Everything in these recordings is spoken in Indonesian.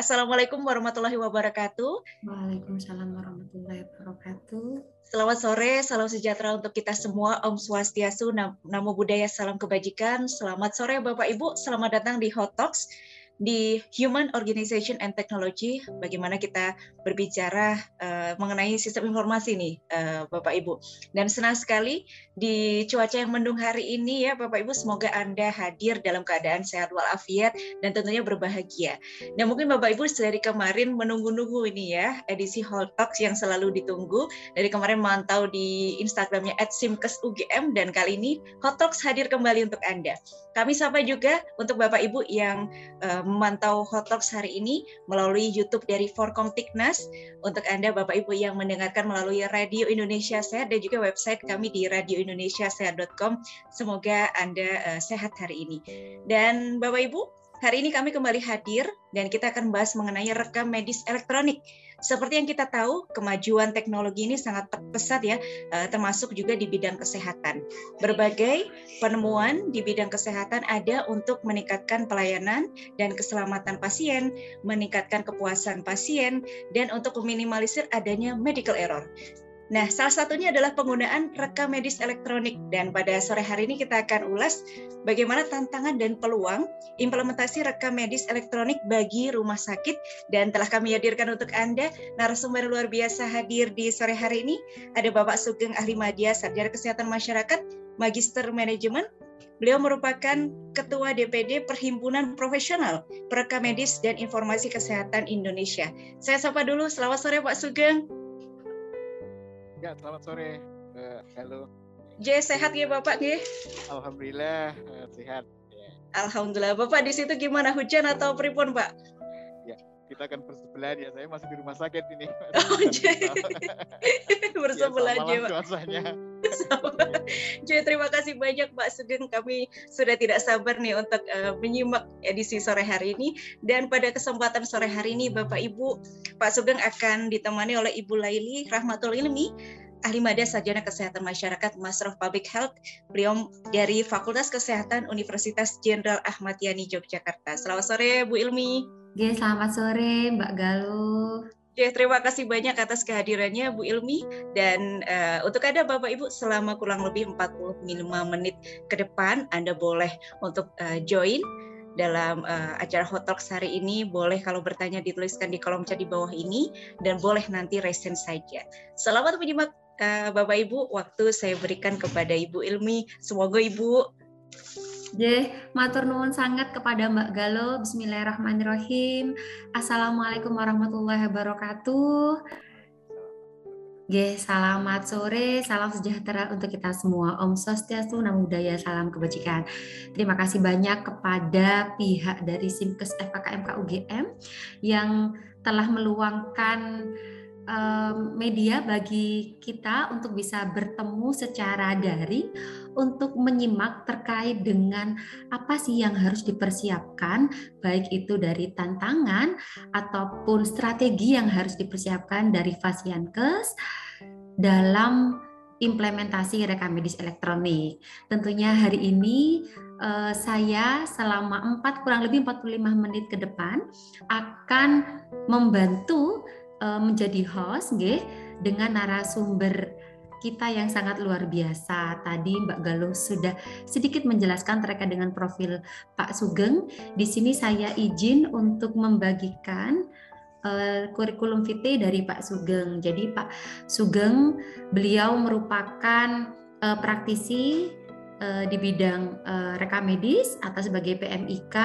Assalamualaikum warahmatullahi wabarakatuh. Waalaikumsalam warahmatullahi wabarakatuh. Selamat sore, salam sejahtera untuk kita semua. Om Swastiastu, Namo Buddhaya, salam kebajikan. Selamat sore Bapak Ibu, selamat datang di Hot Talks di Human Organization and Technology bagaimana kita berbicara uh, mengenai sistem informasi nih uh, Bapak Ibu. Dan senang sekali di cuaca yang mendung hari ini ya Bapak Ibu semoga Anda hadir dalam keadaan sehat walafiat dan tentunya berbahagia. Dan mungkin Bapak Ibu dari kemarin menunggu-nunggu ini ya edisi Hall Talks yang selalu ditunggu dari kemarin mantau di Instagramnya @simkesugm dan kali ini Hot Talks hadir kembali untuk Anda. Kami sapa juga untuk Bapak Ibu yang uh, memantau Hot Talks hari ini melalui YouTube dari Forkom Tiknas. Untuk Anda Bapak Ibu yang mendengarkan melalui Radio Indonesia Sehat dan juga website kami di radioindonesiasehat.com. Semoga Anda uh, sehat hari ini. Dan Bapak Ibu, hari ini kami kembali hadir dan kita akan bahas mengenai rekam medis elektronik. Seperti yang kita tahu, kemajuan teknologi ini sangat pesat ya, eh, termasuk juga di bidang kesehatan. Berbagai penemuan di bidang kesehatan ada untuk meningkatkan pelayanan dan keselamatan pasien, meningkatkan kepuasan pasien, dan untuk meminimalisir adanya medical error. Nah, salah satunya adalah penggunaan rekam medis elektronik. Dan pada sore hari ini kita akan ulas bagaimana tantangan dan peluang implementasi rekam medis elektronik bagi rumah sakit. Dan telah kami hadirkan untuk Anda narasumber luar biasa hadir di sore hari ini. Ada Bapak Sugeng Ahli Madya Sarjana Kesehatan Masyarakat Magister Manajemen. Beliau merupakan Ketua DPD Perhimpunan Profesional Perekam Medis dan Informasi Kesehatan Indonesia. Saya sapa dulu, selamat sore Pak Sugeng. Ya, selamat sore. Uh, halo. J sehat ya Bapak ya? Alhamdulillah uh, sehat. Yeah. Alhamdulillah. Bapak di situ gimana hujan atau pripun, Pak? Kita akan bersebelahan ya. Saya masih di rumah sakit ini. Oh, bersebelahan ya, Pak. Jadi terima kasih banyak Pak Sugeng. Kami sudah tidak sabar nih untuk uh, menyimak edisi sore hari ini. Dan pada kesempatan sore hari ini Bapak Ibu, Pak Sugeng akan ditemani oleh Ibu Laili Rahmatul Ilmi, ahli mada sarjana kesehatan masyarakat Master of Public Health. Beliau dari Fakultas Kesehatan Universitas Jenderal Ahmad Yani Yogyakarta. Selamat sore Bu Ilmi. Oke, selamat sore Mbak Galuh. Oke, terima kasih banyak atas kehadirannya Bu Ilmi dan uh, untuk Anda Bapak Ibu selama kurang lebih 45 menit ke depan Anda boleh untuk uh, join dalam uh, acara Hot Talks hari ini boleh kalau bertanya dituliskan di kolom chat di bawah ini dan boleh nanti resen saja. Selamat menyimak uh, Bapak Ibu, waktu saya berikan kepada Ibu Ilmi. Semoga Ibu Jeh, matur nuwun sangat kepada Mbak Galo. Bismillahirrahmanirrahim. Assalamualaikum warahmatullahi wabarakatuh. Ge, selamat sore, salam sejahtera untuk kita semua. Om Swastiastu, Namo Buddhaya, salam kebajikan. Terima kasih banyak kepada pihak dari Simkes FKKMK UGM yang telah meluangkan media bagi kita untuk bisa bertemu secara daring untuk menyimak terkait dengan apa sih yang harus dipersiapkan baik itu dari tantangan ataupun strategi yang harus dipersiapkan dari Fasiankes dalam implementasi rekam medis elektronik. Tentunya hari ini uh, saya selama 4 kurang lebih 45 menit ke depan akan membantu uh, menjadi host nggih dengan narasumber kita yang sangat luar biasa. Tadi Mbak Galuh sudah sedikit menjelaskan terkait dengan profil Pak Sugeng. Di sini saya izin untuk membagikan uh, kurikulum vitae dari Pak Sugeng. Jadi Pak Sugeng beliau merupakan uh, praktisi uh, di bidang uh, rekam medis atau sebagai PMIK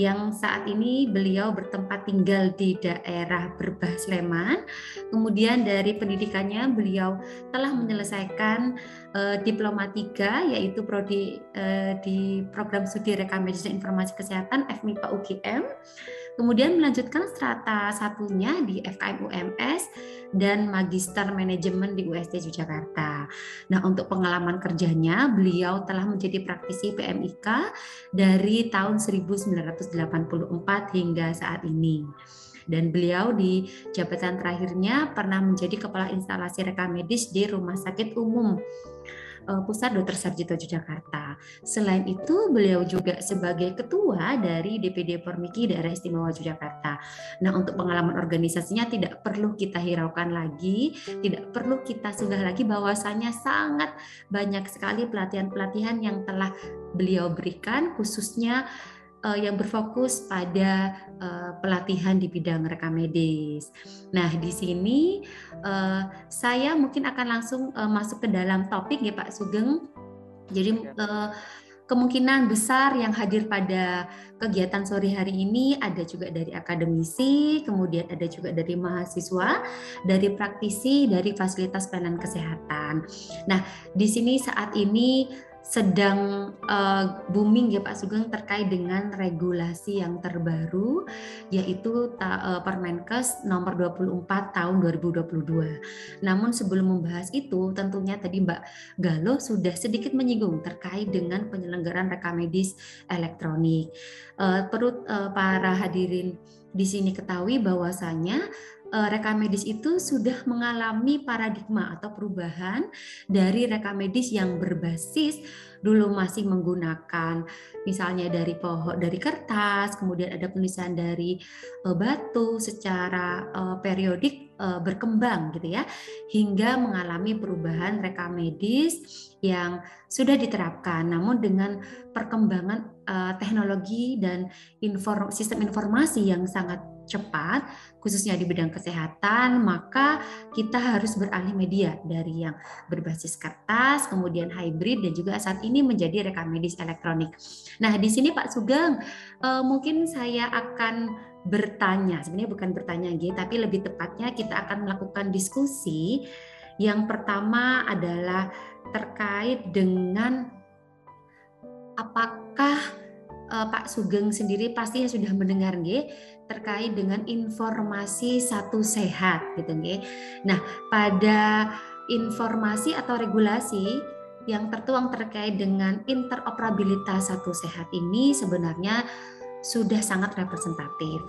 yang saat ini beliau bertempat tinggal di daerah Berbah Sleman. Kemudian dari pendidikannya beliau telah menyelesaikan uh, diploma 3 yaitu prodi uh, di program studi rekam medis dan informasi kesehatan FMIPA UGM kemudian melanjutkan strata satunya di FKM UMS dan Magister Manajemen di UST Yogyakarta. Nah, untuk pengalaman kerjanya, beliau telah menjadi praktisi PMIK dari tahun 1984 hingga saat ini. Dan beliau di jabatan terakhirnya pernah menjadi kepala instalasi rekam medis di Rumah Sakit Umum uh, Pusat Dr. Sarjito Yogyakarta. Selain itu, beliau juga sebagai ketua dari DPD Permiki Daerah Istimewa Yogyakarta. Nah, untuk pengalaman organisasinya tidak perlu kita hiraukan lagi, tidak perlu kita sudah lagi bahwasanya sangat banyak sekali pelatihan-pelatihan yang telah beliau berikan khususnya uh, yang berfokus pada uh, pelatihan di bidang rekam medis. Nah, di sini uh, saya mungkin akan langsung uh, masuk ke dalam topik ya Pak Sugeng. Jadi uh, kemungkinan besar yang hadir pada kegiatan sore hari ini ada juga dari akademisi, kemudian ada juga dari mahasiswa, dari praktisi, dari fasilitas pelayanan kesehatan. Nah, di sini saat ini sedang uh, booming ya Pak Sugeng terkait dengan regulasi yang terbaru yaitu uh, Permenkes nomor 24 tahun 2022. Namun sebelum membahas itu tentunya tadi Mbak Galo sudah sedikit menyinggung terkait dengan penyelenggaraan rekam medis elektronik. Uh, perut uh, para hadirin di sini ketahui bahwasanya rekam medis itu sudah mengalami paradigma atau perubahan dari rekam medis yang berbasis dulu masih menggunakan misalnya dari pohon dari kertas kemudian ada penulisan dari uh, batu secara uh, periodik berkembang gitu ya hingga mengalami perubahan rekam medis yang sudah diterapkan. Namun dengan perkembangan teknologi dan sistem informasi yang sangat cepat, khususnya di bidang kesehatan, maka kita harus beralih media dari yang berbasis kertas, kemudian hybrid, dan juga saat ini menjadi rekam medis elektronik. Nah, di sini Pak Sugeng, eh, mungkin saya akan bertanya, sebenarnya bukan bertanya gitu, tapi lebih tepatnya kita akan melakukan diskusi. Yang pertama adalah terkait dengan apakah uh, Pak Sugeng sendiri pastinya sudah mendengar nggih terkait dengan informasi satu sehat gitu nggih. Nah, pada informasi atau regulasi yang tertuang terkait dengan interoperabilitas satu sehat ini sebenarnya sudah sangat representatif.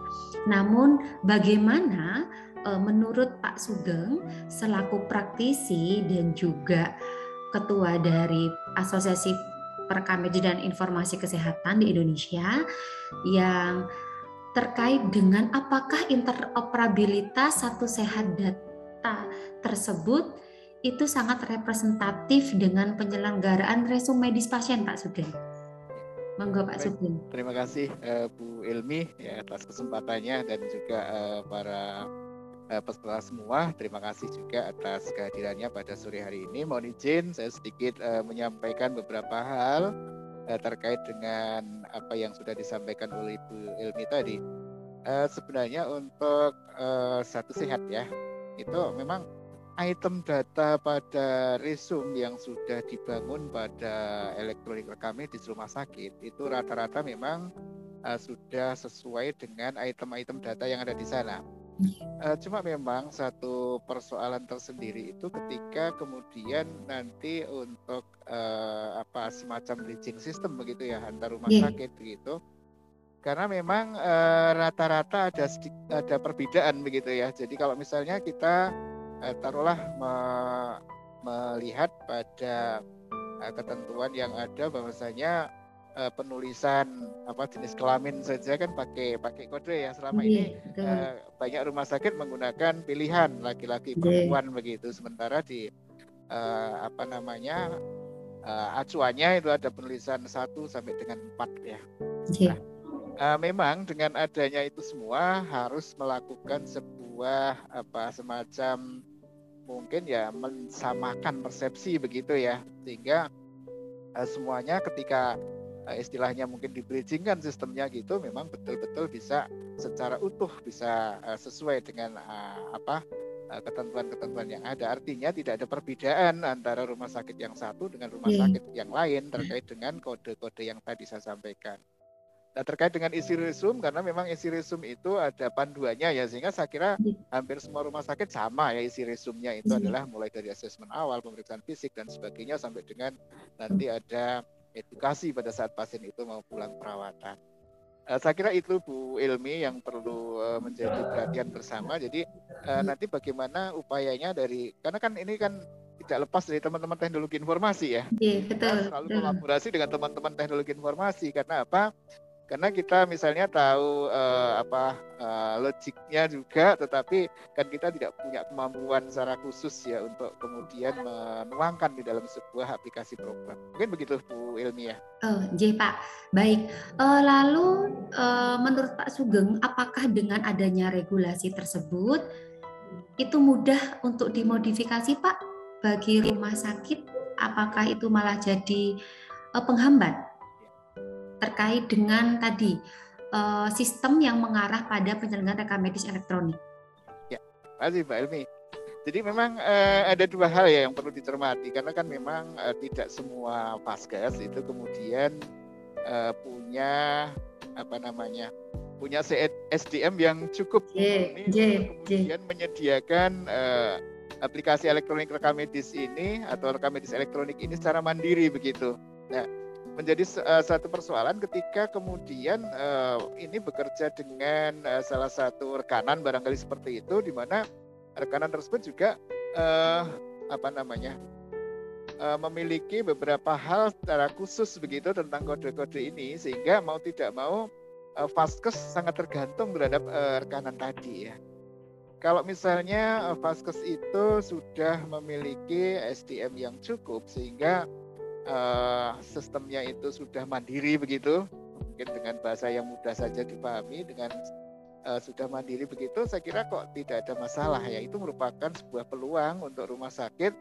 Namun bagaimana e, menurut Pak Sugeng selaku praktisi dan juga ketua dari Asosiasi Perekam Medis dan Informasi Kesehatan di Indonesia yang terkait dengan apakah interoperabilitas satu sehat data tersebut itu sangat representatif dengan penyelenggaraan resum medis pasien Pak Sugeng. Monggo Pak Sugeng. Terima kasih uh, Bu Ilmi ya atas kesempatannya dan juga uh, para uh, peserta semua. Terima kasih juga atas kehadirannya pada sore hari ini. Mohon izin saya sedikit uh, menyampaikan beberapa hal uh, terkait dengan apa yang sudah disampaikan oleh Ibu Ilmi tadi. Uh, sebenarnya untuk uh, satu sehat ya, itu memang item data pada resum yang sudah dibangun pada elektronik rekam di rumah sakit itu rata-rata memang uh, sudah sesuai dengan item-item data yang ada di sana. Uh, cuma memang satu persoalan tersendiri itu ketika kemudian nanti untuk uh, apa semacam bridging system begitu ya antar rumah yeah. sakit begitu. Karena memang rata-rata uh, ada ada perbedaan begitu ya. Jadi kalau misalnya kita uh, taruhlah me melihat pada uh, ketentuan yang ada bahwasanya uh, penulisan apa jenis kelamin saja kan pakai pakai kode ya selama yeah, ini. uh, banyak rumah sakit menggunakan pilihan laki-laki perempuan yeah. begitu. Sementara di uh, apa namanya uh, acuannya itu ada penulisan satu sampai dengan empat ya. Nah, uh, memang dengan adanya itu semua harus melakukan sebuah apa semacam mungkin ya mensamakan persepsi begitu ya. Sehingga uh, semuanya ketika istilahnya mungkin di bridging kan sistemnya gitu memang betul-betul bisa secara utuh bisa uh, sesuai dengan uh, apa ketentuan-ketentuan yang ada. Artinya tidak ada perbedaan antara rumah sakit yang satu dengan rumah yeah. sakit yang lain terkait dengan kode-kode yang tadi saya sampaikan. Nah terkait dengan isi resum karena memang isi resum itu ada panduannya ya sehingga saya kira iya. hampir semua rumah sakit sama ya isi resumnya itu adalah mulai dari asesmen awal, pemeriksaan fisik dan sebagainya sampai dengan nanti ada edukasi pada saat pasien itu mau pulang perawatan. Uh, saya kira itu Bu Ilmi yang perlu uh, menjadi perhatian bersama. Jadi uh, nanti bagaimana upayanya dari karena kan ini kan tidak lepas dari teman-teman teknologi informasi ya. Iya, betul. Kita selalu kolaborasi dengan teman-teman teknologi informasi karena apa? Karena kita misalnya tahu uh, apa uh, logiknya juga tetapi kan kita tidak punya kemampuan secara khusus ya untuk kemudian menuangkan di dalam sebuah aplikasi program. Mungkin begitu Bu Ilmiah. Oh J Pak. Baik. Uh, lalu uh, menurut Pak Sugeng apakah dengan adanya regulasi tersebut itu mudah untuk dimodifikasi Pak? Bagi rumah sakit apakah itu malah jadi penghambat terkait dengan tadi uh, sistem yang mengarah pada penyelenggaraan rekam medis elektronik. Ya, kasih Mbak Elmi. Jadi memang uh, ada dua hal ya yang perlu dicermati karena kan memang uh, tidak semua vaskes itu kemudian uh, punya apa namanya punya SDM yang cukup J, J, kemudian J. menyediakan uh, aplikasi elektronik rekam medis ini atau rekam medis elektronik ini secara mandiri begitu. Nah, menjadi uh, satu persoalan ketika kemudian uh, ini bekerja dengan uh, salah satu rekanan barangkali seperti itu di mana rekanan tersebut juga uh, apa namanya uh, memiliki beberapa hal secara khusus begitu tentang kode-kode ini sehingga mau tidak mau uh, Vaskes sangat tergantung terhadap uh, rekanan tadi ya. Kalau misalnya Vaskes itu sudah memiliki SDM yang cukup sehingga uh, sistemnya itu sudah mandiri begitu mungkin dengan bahasa yang mudah saja dipahami dengan uh, sudah mandiri begitu saya kira kok tidak ada masalah ya itu merupakan sebuah peluang untuk rumah sakit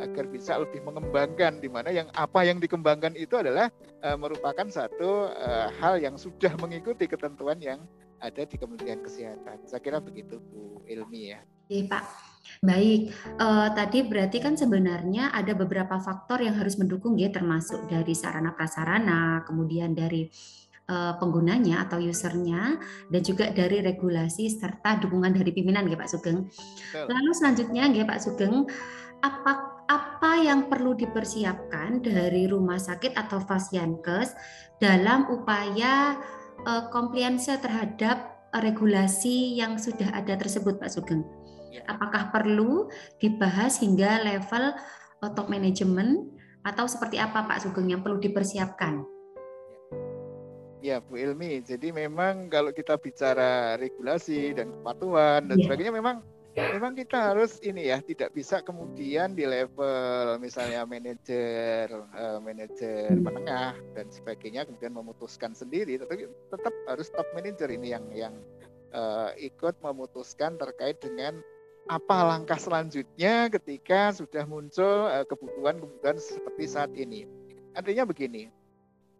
agar bisa lebih mengembangkan di mana yang apa yang dikembangkan itu adalah uh, merupakan satu uh, hal yang sudah mengikuti ketentuan yang ada di Kementerian Kesehatan. Saya kira begitu Bu Ilmi ya. Iya Pak. Baik, uh, tadi berarti kan sebenarnya ada beberapa faktor yang harus mendukung ya termasuk dari sarana prasarana, kemudian dari uh, penggunanya atau usernya, dan juga dari regulasi serta dukungan dari pimpinan ya Pak Sugeng. Betul. Lalu selanjutnya ya Pak Sugeng, apa apa yang perlu dipersiapkan dari rumah sakit atau fasyankes dalam upaya uh, kompliansi terhadap regulasi yang sudah ada tersebut Pak Sugeng? Ya. Apakah perlu dibahas hingga level top manajemen atau seperti apa Pak Sugeng yang perlu dipersiapkan? Ya Bu Ilmi, jadi memang kalau kita bicara regulasi dan kepatuhan dan ya. sebagainya memang memang kita harus ini ya tidak bisa kemudian di level misalnya manajer uh, manajer hmm. menengah dan sebagainya kemudian memutuskan sendiri tetapi tetap harus top manager ini yang yang uh, ikut memutuskan terkait dengan apa langkah selanjutnya ketika sudah muncul eh, kebutuhan-kebutuhan seperti saat ini. Artinya begini,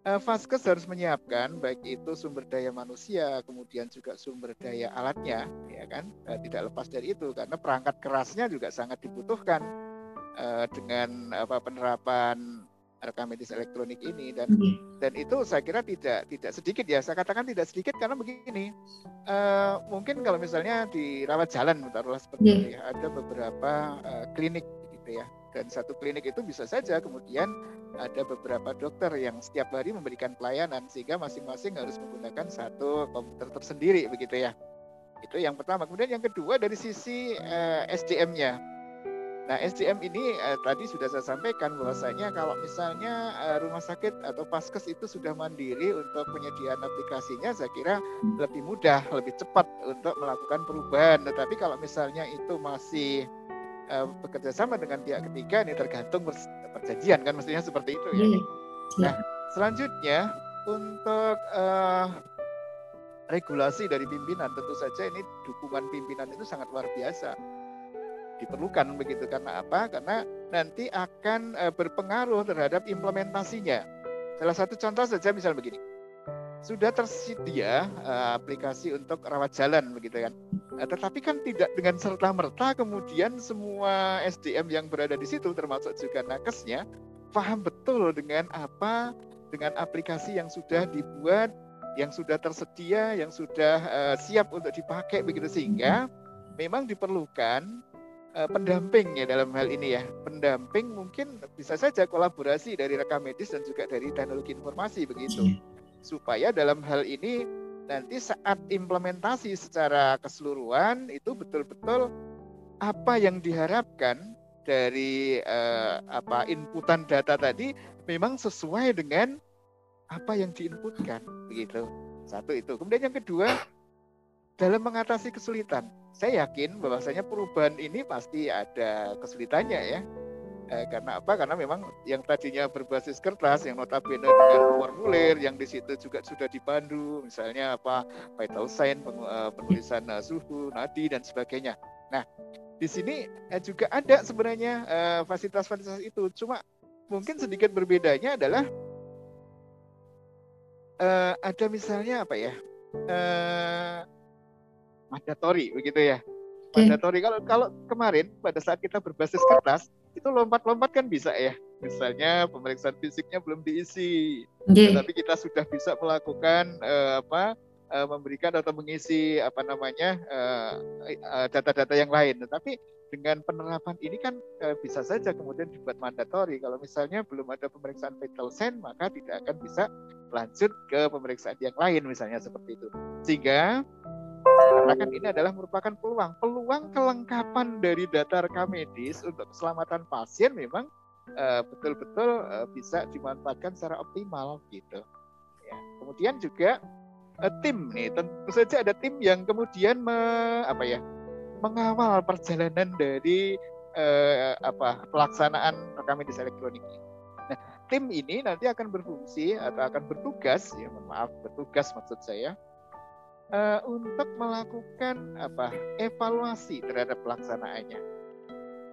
uh, Vaskes harus menyiapkan baik itu sumber daya manusia, kemudian juga sumber daya alatnya, ya kan? tidak lepas dari itu karena perangkat kerasnya juga sangat dibutuhkan dengan apa penerapan rekam medis elektronik ini dan hmm. dan itu saya kira tidak tidak sedikit ya. Saya katakan tidak sedikit karena begini uh, mungkin kalau misalnya di rawat jalan taruhlah seperti yeah. itu ya ada beberapa uh, klinik gitu ya. Dan satu klinik itu bisa saja kemudian ada beberapa dokter yang setiap hari memberikan pelayanan sehingga masing-masing harus menggunakan satu komputer tersendiri begitu ya. Itu yang pertama. Kemudian yang kedua dari sisi uh, eh, SDM-nya Nah, SDM ini eh, tadi sudah saya sampaikan bahwasanya kalau misalnya eh, rumah sakit atau paskes itu sudah mandiri untuk penyediaan aplikasinya, saya kira lebih mudah, lebih cepat untuk melakukan perubahan. Tetapi kalau misalnya itu masih eh, bekerja sama dengan pihak ketiga, ini tergantung perjanjian kan, mestinya seperti itu ya. Iya. Nah, selanjutnya untuk uh, regulasi dari pimpinan, tentu saja ini dukungan pimpinan itu sangat luar biasa diperlukan begitu karena apa? Karena nanti akan uh, berpengaruh terhadap implementasinya. Salah satu contoh saja misal begini. Sudah tersedia uh, aplikasi untuk rawat jalan begitu kan. Uh, tetapi kan tidak dengan serta merta kemudian semua SDM yang berada di situ termasuk juga nakesnya paham betul dengan apa dengan aplikasi yang sudah dibuat, yang sudah tersedia, yang sudah uh, siap untuk dipakai begitu sehingga memang diperlukan uh, pendamping ya dalam hal ini ya. Pendamping mungkin bisa saja kolaborasi dari rekam medis dan juga dari teknologi informasi begitu. Iya. Supaya dalam hal ini nanti saat implementasi secara keseluruhan itu betul-betul apa yang diharapkan dari uh, apa inputan data tadi memang sesuai dengan apa yang diinputkan begitu. Satu itu. Kemudian yang kedua dalam mengatasi kesulitan. Saya yakin bahwasanya perubahan ini pasti ada kesulitannya ya. Eh, karena apa? Karena memang yang tadinya berbasis kertas, yang notabene dengan formulir, yang di situ juga sudah dipandu, misalnya apa vital sign, eh, penulisan uh, suhu, nadi dan sebagainya. Nah, di sini eh, juga ada sebenarnya eh, fasilitas-fasilitas itu. Cuma mungkin sedikit berbedanya adalah uh, ada misalnya apa ya uh, mandatori begitu ya mandatori kalau kalau kemarin pada saat kita berbasis kertas itu lompat-lompat kan bisa ya misalnya pemeriksaan fisiknya belum diisi okay. tapi kita sudah bisa melakukan uh, apa uh, memberikan atau mengisi apa namanya data-data uh, uh, yang lain tetapi dengan penerapan ini kan e, bisa saja kemudian dibuat mandatori. Kalau misalnya belum ada pemeriksaan vital sign, maka tidak akan bisa lanjut ke pemeriksaan yang lain misalnya seperti itu. Sehingga katakan ini adalah merupakan peluang. Peluang kelengkapan dari data rekam medis untuk keselamatan pasien memang eh, betul-betul e, bisa dimanfaatkan secara optimal gitu. Ya. Kemudian juga e, tim nih, tentu saja ada tim yang kemudian me, apa ya mengawal perjalanan dari eh, apa pelaksanaan rekam medis elektronik ini. Nah, tim ini nanti akan berfungsi atau akan bertugas, ya maaf bertugas maksud saya, eh, untuk melakukan apa evaluasi terhadap pelaksanaannya.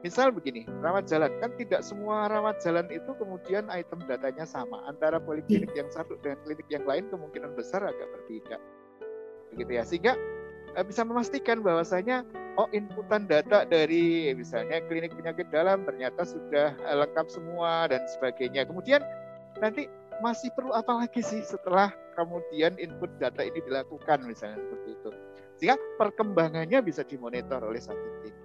Misal begini, rawat jalan kan tidak semua rawat jalan itu kemudian item datanya sama antara poliklinik yang satu dengan klinik yang lain kemungkinan besar agak berbeda, begitu ya. Sehingga eh, bisa memastikan bahwasanya oh inputan data dari misalnya klinik penyakit dalam ternyata sudah eh, lengkap semua dan sebagainya. Kemudian nanti masih perlu apa lagi sih setelah kemudian input data ini dilakukan misalnya seperti itu. Sehingga perkembangannya bisa dimonitor oleh satu tim.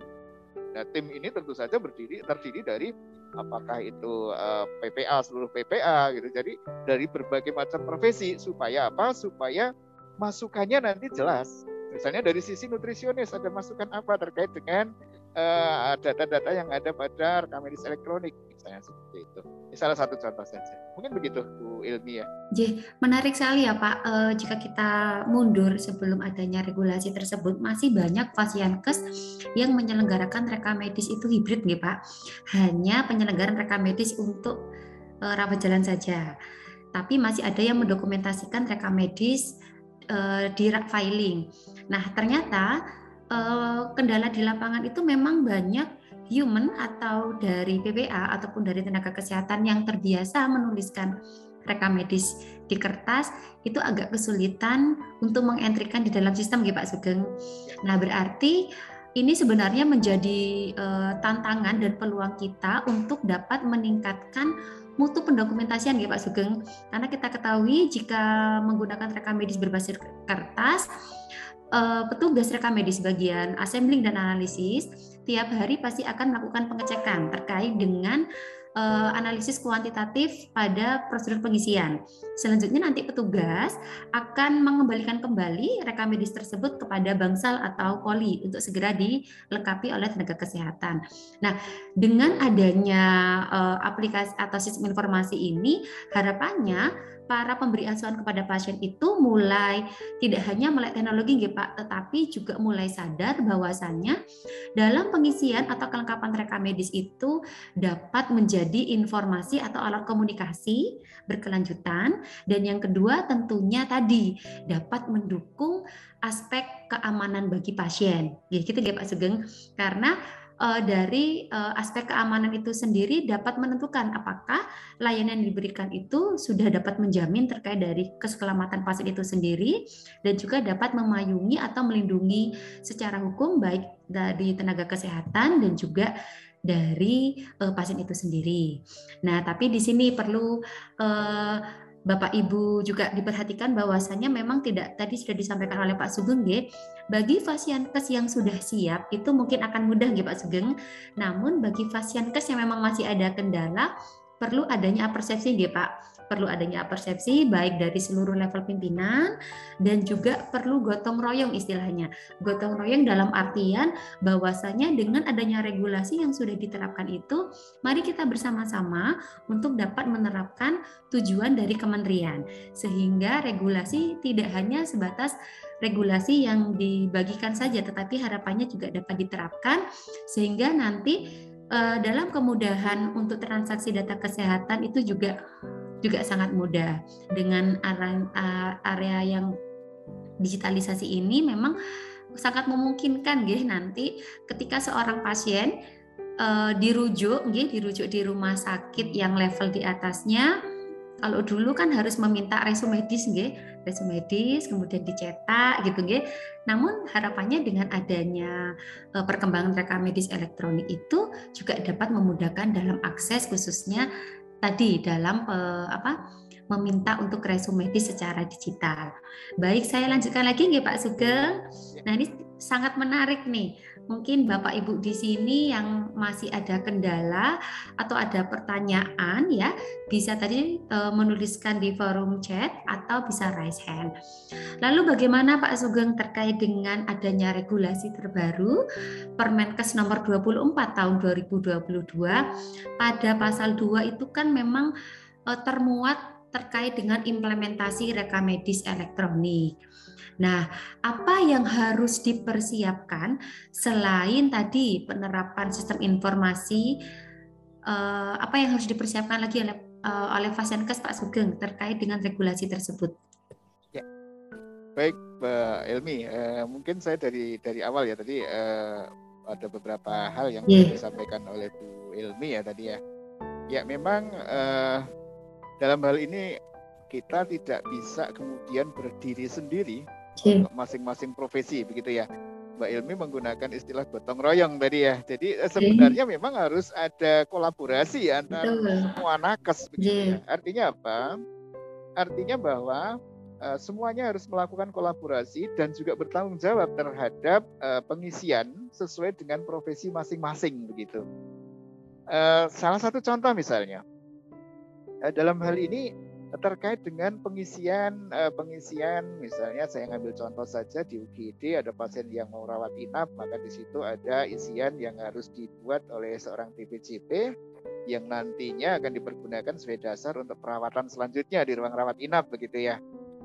Nah, tim ini tentu saja berdiri terdiri dari apakah itu eh, PPA seluruh PPA gitu. Jadi dari berbagai macam profesi supaya apa? Supaya masukannya nanti jelas Misalnya dari sisi nutrisionis ada masukan apa terkait dengan data-data yang ada pada rekam medis elektronik misalnya seperti itu. Ini salah satu contoh saja. Mungkin begitu Bu Ilmi ya. J, menarik sekali ya Pak. E, jika kita mundur sebelum adanya regulasi tersebut, masih banyak pasienkes yang menyelenggarakan rekam medis itu hibrid nih Pak. Hanya penyelenggaraan rekam medis untuk e, rawat jalan saja. Tapi masih ada yang mendokumentasikan rekam medis uh, di filing. Nah, ternyata uh, kendala di lapangan itu memang banyak human atau dari PPA ataupun dari tenaga kesehatan yang terbiasa menuliskan rekam medis di kertas itu agak kesulitan untuk mengentrikan di dalam sistem gitu Pak Sugeng. Nah, berarti ini sebenarnya menjadi uh, tantangan dan peluang kita untuk dapat meningkatkan mutu pendokumentasian ya Pak Sugeng. Karena kita ketahui jika menggunakan rekam medis berbasis kertas, uh, petugas rekam medis bagian assembling dan analisis tiap hari pasti akan melakukan pengecekan terkait dengan uh, analisis kuantitatif pada prosedur pengisian. Selanjutnya nanti petugas akan mengembalikan kembali rekam medis tersebut kepada bangsal atau poli untuk segera dilengkapi oleh tenaga kesehatan. Nah, dengan adanya uh, aplikasi atau sistem informasi ini, harapannya para pemberi asuhan kepada pasien itu mulai tidak hanya melek teknologi gitu Pak, tetapi juga mulai sadar bahwasannya dalam pengisian atau kelengkapan rekam medis itu dapat menjadi informasi atau alat komunikasi berkelanjutan dan yang kedua tentunya tadi dapat mendukung aspek keamanan bagi pasien. Ya gitu ya Pak Sugeng karena uh, dari uh, aspek keamanan itu sendiri dapat menentukan apakah layanan yang diberikan itu sudah dapat menjamin terkait dari keselamatan pasien itu sendiri dan juga dapat memayungi atau melindungi secara hukum baik dari tenaga kesehatan dan juga dari uh, pasien itu sendiri. Nah, tapi di sini perlu Bapak Ibu juga diperhatikan bahwasannya memang tidak tadi sudah disampaikan oleh Pak Sugeng G, bagi kes yang sudah siap itu mungkin akan mudah G Pak Sugeng. Namun bagi kes yang memang masih ada kendala perlu adanya persepsi dia Pak perlu adanya persepsi baik dari seluruh level pimpinan dan juga perlu gotong royong istilahnya. Gotong royong dalam artian bahwasanya dengan adanya regulasi yang sudah diterapkan itu, mari kita bersama-sama untuk dapat menerapkan tujuan dari kementerian sehingga regulasi tidak hanya sebatas regulasi yang dibagikan saja tetapi harapannya juga dapat diterapkan sehingga nanti eh, dalam kemudahan untuk transaksi data kesehatan itu juga juga sangat mudah. Dengan area yang digitalisasi ini memang sangat memungkinkan gih nanti ketika seorang pasien uh, dirujuk gih dirujuk di rumah sakit yang level di atasnya kalau dulu kan harus meminta resume medis nggih resume medis kemudian dicetak gitu nggih. Namun harapannya dengan adanya uh, perkembangan rekam medis elektronik itu juga dapat memudahkan dalam akses khususnya tadi dalam uh, apa meminta untuk resume secara digital. Baik, saya lanjutkan lagi nggih Pak Sugeng. Nah, ini sangat menarik nih. Mungkin Bapak Ibu di sini yang masih ada kendala atau ada pertanyaan ya, bisa tadi e, menuliskan di forum chat atau bisa raise hand. Lalu bagaimana Pak Sugeng terkait dengan adanya regulasi terbaru Permenkes nomor 24 tahun 2022 pada pasal 2 itu kan memang e, termuat terkait dengan implementasi rekam medis elektronik. Nah, apa yang harus dipersiapkan selain tadi penerapan sistem informasi, eh, apa yang harus dipersiapkan lagi oleh eh, oleh Fasenkes Pak Sugeng terkait dengan regulasi tersebut? Ya, baik Mbak Elmi, eh, mungkin saya dari dari awal ya tadi eh, ada beberapa hal yang yeah. disampaikan oleh Bu Elmi ya tadi ya. Ya memang eh, dalam hal ini kita tidak bisa kemudian berdiri sendiri okay. masing-masing profesi begitu ya. Mbak Ilmi menggunakan istilah gotong royong tadi ya. Jadi okay. Eh, sebenarnya memang harus ada kolaborasi antara semua nakes begitu yeah. ya. Artinya apa? Artinya bahwa uh, semuanya harus melakukan kolaborasi dan juga bertanggung jawab terhadap uh, pengisian sesuai dengan profesi masing-masing begitu. Uh, salah satu contoh misalnya uh, dalam hal ini terkait dengan pengisian uh, pengisian misalnya saya ngambil contoh saja di UGD ada pasien yang mau rawat inap maka di situ ada isian yang harus dibuat oleh seorang TPJP yang nantinya akan dipergunakan sebagai dasar untuk perawatan selanjutnya di ruang rawat inap begitu ya.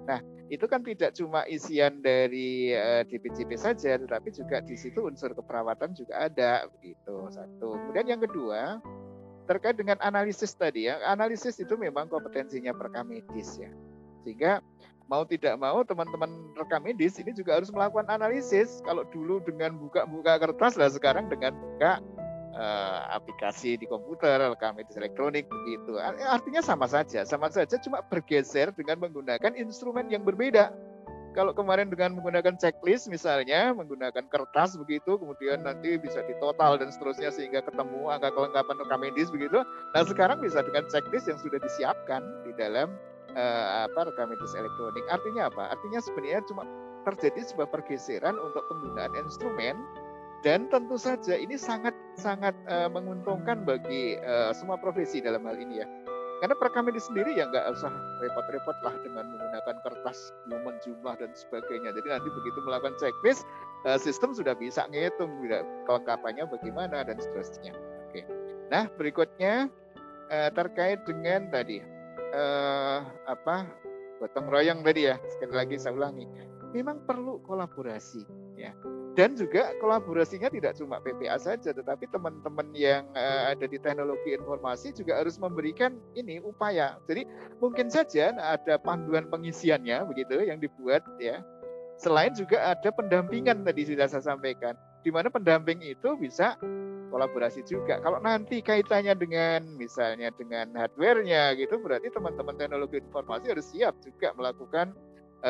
Nah, itu kan tidak cuma isian dari uh, eh, DPJP saja, tetapi juga di situ unsur keperawatan juga ada begitu. Satu. Kemudian yang kedua, terkait dengan analisis tadi ya, analisis itu memang kompetensinya perkam medis ya. Sehingga mau tidak mau teman-teman rekam medis ini juga harus melakukan analisis. Kalau dulu dengan buka-buka kertas lah sekarang dengan buka uh, aplikasi di komputer, rekam medis elektronik begitu. Artinya sama saja, sama saja cuma bergeser dengan menggunakan instrumen yang berbeda kalau kemarin dengan menggunakan checklist misalnya, menggunakan kertas begitu, kemudian nanti bisa ditotal dan seterusnya sehingga ketemu angka kelengkapan rekam medis begitu. Nah sekarang bisa dengan checklist yang sudah disiapkan di dalam uh, apa rekam medis elektronik. Artinya apa? Artinya sebenarnya cuma terjadi sebuah pergeseran untuk penggunaan instrumen dan tentu saja ini sangat sangat uh, menguntungkan bagi uh, semua profesi dalam hal ini ya karena perekam ini sendiri ya nggak usah repot-repot lah dengan menggunakan kertas momen jumlah dan sebagainya. Jadi nanti begitu melakukan checklist, eh, sistem sudah bisa ngitung kelengkapannya bagaimana dan seterusnya. Oke. Nah berikutnya eh, terkait dengan tadi eh, apa gotong royong tadi ya sekali lagi saya ulangi memang perlu kolaborasi ya dan juga kolaborasinya tidak cuma PPA saja tetapi teman-teman yang uh, ada di teknologi informasi juga harus memberikan ini upaya jadi mungkin saja ada panduan pengisiannya begitu yang dibuat ya selain juga ada pendampingan tadi sudah saya sampaikan di mana pendamping itu bisa kolaborasi juga. Kalau nanti kaitannya dengan misalnya dengan hardware-nya gitu berarti teman-teman teknologi informasi harus siap juga melakukan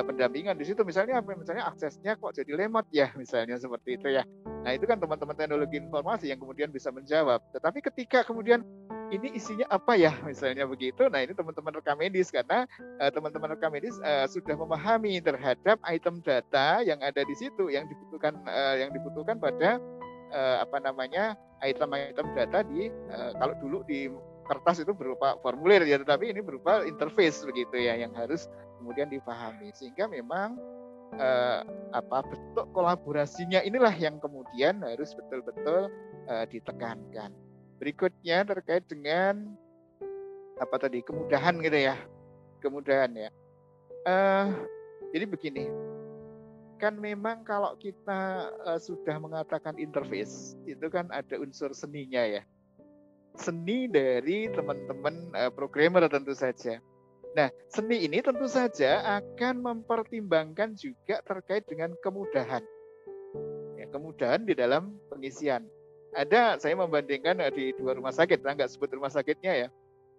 pendampingan di situ misalnya misalnya aksesnya kok jadi lemot ya misalnya seperti itu ya. Nah, itu kan teman-teman teknologi informasi yang kemudian bisa menjawab. Tetapi ketika kemudian ini isinya apa ya misalnya begitu. Nah, ini teman-teman rekam medis karena uh, teman-teman rekam medis uh, sudah memahami terhadap item data yang ada di situ yang dibutuhkan uh, yang dibutuhkan pada uh, apa namanya item-item data di uh, kalau dulu di kertas itu berupa formulir ya, tetapi ini berupa interface begitu ya yang harus kemudian dipahami. Sehingga memang eh, apa bentuk kolaborasinya inilah yang kemudian harus betul-betul eh, ditekankan. Berikutnya terkait dengan apa tadi kemudahan gitu ya, kemudahan ya. Eh, jadi begini, kan memang kalau kita uh, sudah mengatakan interface itu kan ada unsur seninya ya seni dari teman-teman uh, programmer tentu saja. Nah, seni ini tentu saja akan mempertimbangkan juga terkait dengan kemudahan. Ya, kemudahan di dalam pengisian. Ada, saya membandingkan uh, di dua rumah sakit, nah, nggak sebut rumah sakitnya ya.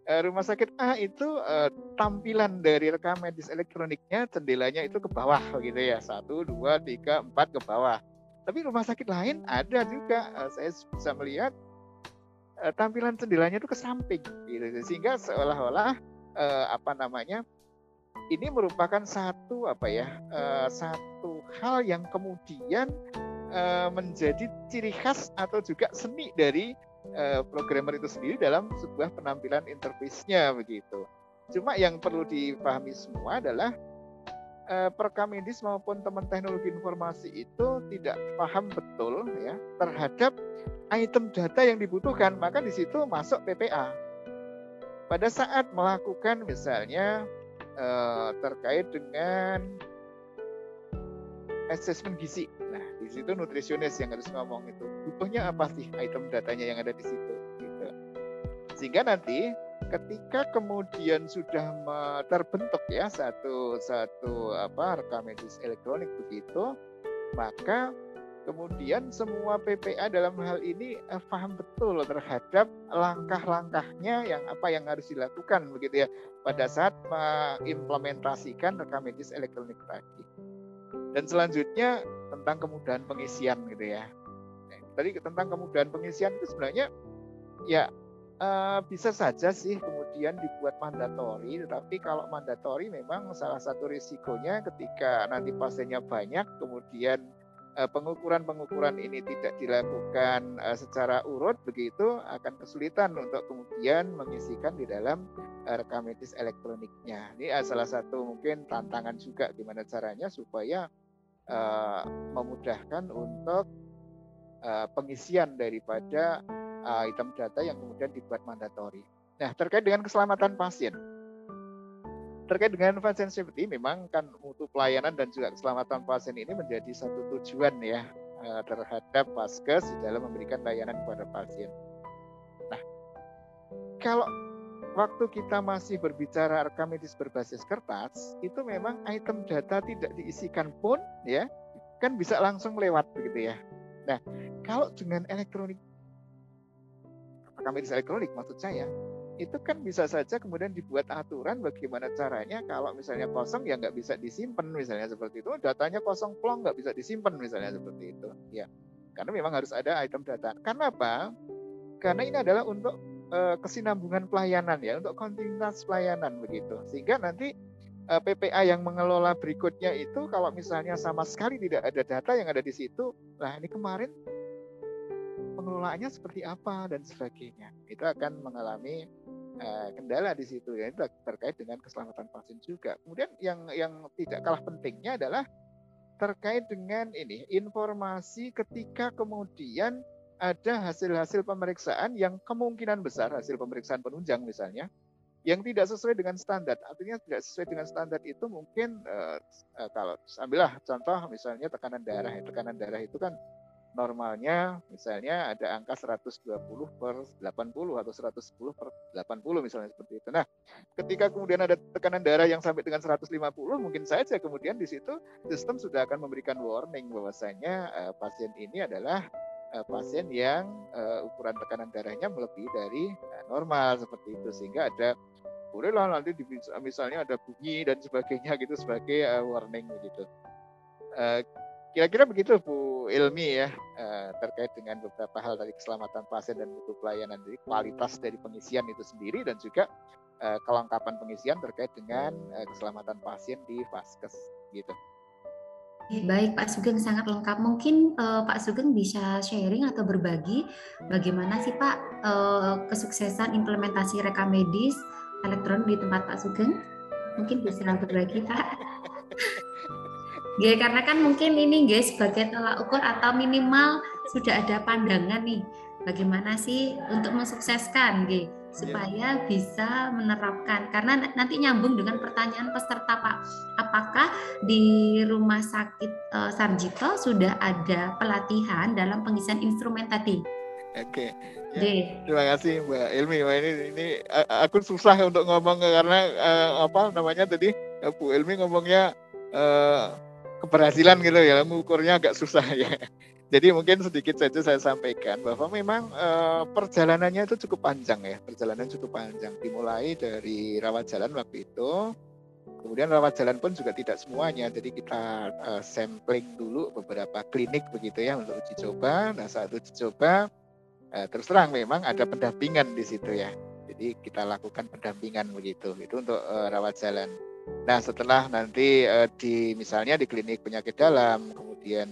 Uh, rumah sakit A itu uh, tampilan dari rekam medis elektroniknya, jendelanya itu ke bawah gitu ya. Satu, dua, tiga, empat ke bawah. Tapi rumah sakit lain ada juga, saya bisa melihat tampilan jendelanya itu ke samping gitu sehingga seolah-olah uh, apa namanya ini merupakan satu apa ya uh, satu hal yang kemudian uh, menjadi ciri khas atau juga seni dari uh, programmer itu sendiri dalam sebuah penampilan interface-nya begitu. Cuma yang perlu dipahami semua adalah uh, perkam medis maupun teman teknologi informasi itu tidak paham betul ya terhadap item data yang dibutuhkan, maka di situ masuk PPA. Pada saat melakukan misalnya eh, terkait dengan assessment gizi, nah di situ nutrisionis yang harus ngomong itu butuhnya apa sih item datanya yang ada di situ, gitu. Sehingga nanti ketika kemudian sudah terbentuk ya satu satu apa rekam medis elektronik begitu, maka Kemudian semua PPA dalam hal ini eh, paham betul terhadap langkah-langkahnya yang apa yang harus dilakukan begitu ya pada saat mengimplementasikan rekam medis elektronik tadi. Dan selanjutnya tentang kemudahan pengisian gitu ya. Nah, tadi tentang kemudahan pengisian itu sebenarnya ya uh, bisa saja sih kemudian dibuat mandatori, tetapi kalau mandatori memang salah satu risikonya ketika nanti pasiennya banyak kemudian Eh, pengukuran-pengukuran ini tidak dilakukan eh, secara urut begitu akan kesulitan untuk kemudian mengisikan di dalam eh, rekam medis elektroniknya. Ini salah satu mungkin tantangan juga gimana caranya supaya memudahkan untuk pengisian daripada item data yang kemudian dibuat mandatori. Nah, terkait dengan keselamatan pasien terkait dengan pasien safety memang kan mutu pelayanan dan juga keselamatan pasien ini menjadi satu tujuan ya eh, terhadap Paskes di dalam memberikan layanan kepada pasien. Nah, kalau waktu kita masih berbicara rekam medis berbasis kertas, itu memang item data tidak diisikan pun ya, kan bisa langsung lewat begitu ya. Nah, kalau dengan elektronik rekam medis elektronik maksud saya, itu kan bisa saja kemudian dibuat aturan bagaimana caranya kalau misalnya kosong ya nggak bisa disimpan misalnya seperti itu. Datanya kosong plong nggak bisa disimpan misalnya seperti itu. Ya karena memang harus ada item data. Karena apa? Karena ini adalah untuk uh, kesinambungan pelayanan ya untuk kontinuitas pelayanan begitu. Sehingga nanti uh, eh, PPA yang mengelola berikutnya itu kalau misalnya sama sekali tidak ada data yang ada di situ nah ini kemarin pengelolaannya seperti apa dan sebagainya. Itu akan mengalami uh, kendala di situ ya itu terkait dengan keselamatan pasien juga kemudian yang yang tidak kalah pentingnya adalah terkait dengan ini informasi ketika kemudian ada hasil-hasil pemeriksaan yang kemungkinan besar hasil pemeriksaan penunjang misalnya yang tidak sesuai dengan standar. Artinya tidak sesuai dengan standar itu mungkin uh, kalau ambillah contoh misalnya tekanan darah. Tekanan darah itu kan normalnya misalnya ada angka 120 per 80 atau 110 per 80 misalnya seperti itu. Nah, ketika kemudian ada tekanan darah yang sampai dengan 150 mungkin saja kemudian di situ sistem sudah akan memberikan warning bahwasanya uh, pasien ini adalah uh, pasien yang uh, ukuran tekanan darahnya melebihi dari uh, normal seperti itu sehingga ada bolehlah nanti misalnya ada bunyi dan sebagainya gitu sebagai uh, warning gitu. Uh, Kira-kira begitu Bu Ilmi ya eh, terkait dengan beberapa hal dari keselamatan pasien dan mutu pelayanan dari kualitas dari pengisian itu sendiri dan juga eh, kelengkapan pengisian terkait dengan eh, keselamatan pasien di Vaskes gitu. Baik Pak Sugeng sangat lengkap. Mungkin uh, Pak Sugeng bisa sharing atau berbagi bagaimana sih Pak uh, kesuksesan implementasi rekam medis elektronik di tempat Pak Sugeng? Mungkin bisa berbagi Pak. Ya, karena kan mungkin ini guys sebagai tolak ukur atau minimal sudah ada pandangan nih bagaimana sih untuk mensukseskan gitu supaya bisa menerapkan. Karena nanti nyambung dengan pertanyaan peserta Pak. Apakah di rumah sakit uh, Sarjito sudah ada pelatihan dalam pengisian instrumen tadi? Oke, ya, terima kasih Mbak Ilmi. Wah, ini ini aku susah untuk ngomong karena uh, apa namanya tadi Bu Ilmi ngomongnya uh, keberhasilan gitu ya, mengukurnya agak susah ya. Jadi mungkin sedikit saja saya sampaikan bahwa memang uh, perjalanannya itu cukup panjang ya, perjalanan cukup panjang. Dimulai dari rawat jalan waktu itu, kemudian rawat jalan pun juga tidak semuanya. Jadi kita uh, sampling dulu beberapa klinik begitu ya untuk uji coba. Nah saat uji coba uh, terus terang memang ada pendampingan di situ ya. Jadi kita lakukan pendampingan begitu. Itu untuk uh, rawat jalan. Nah setelah nanti uh, di misalnya di klinik penyakit dalam, kemudian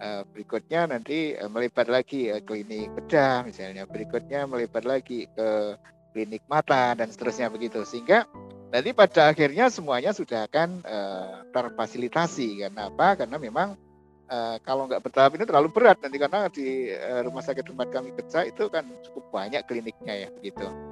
uh, berikutnya nanti uh, melebar lagi uh, klinik bedah misalnya berikutnya melebar lagi ke klinik mata dan seterusnya begitu. Sehingga nanti pada akhirnya semuanya sudah akan uh, terfasilitasi. Karena apa? Karena memang uh, kalau nggak bertahap ini terlalu berat. Nanti karena di uh, rumah sakit tempat kami kerja itu kan cukup banyak kliniknya ya begitu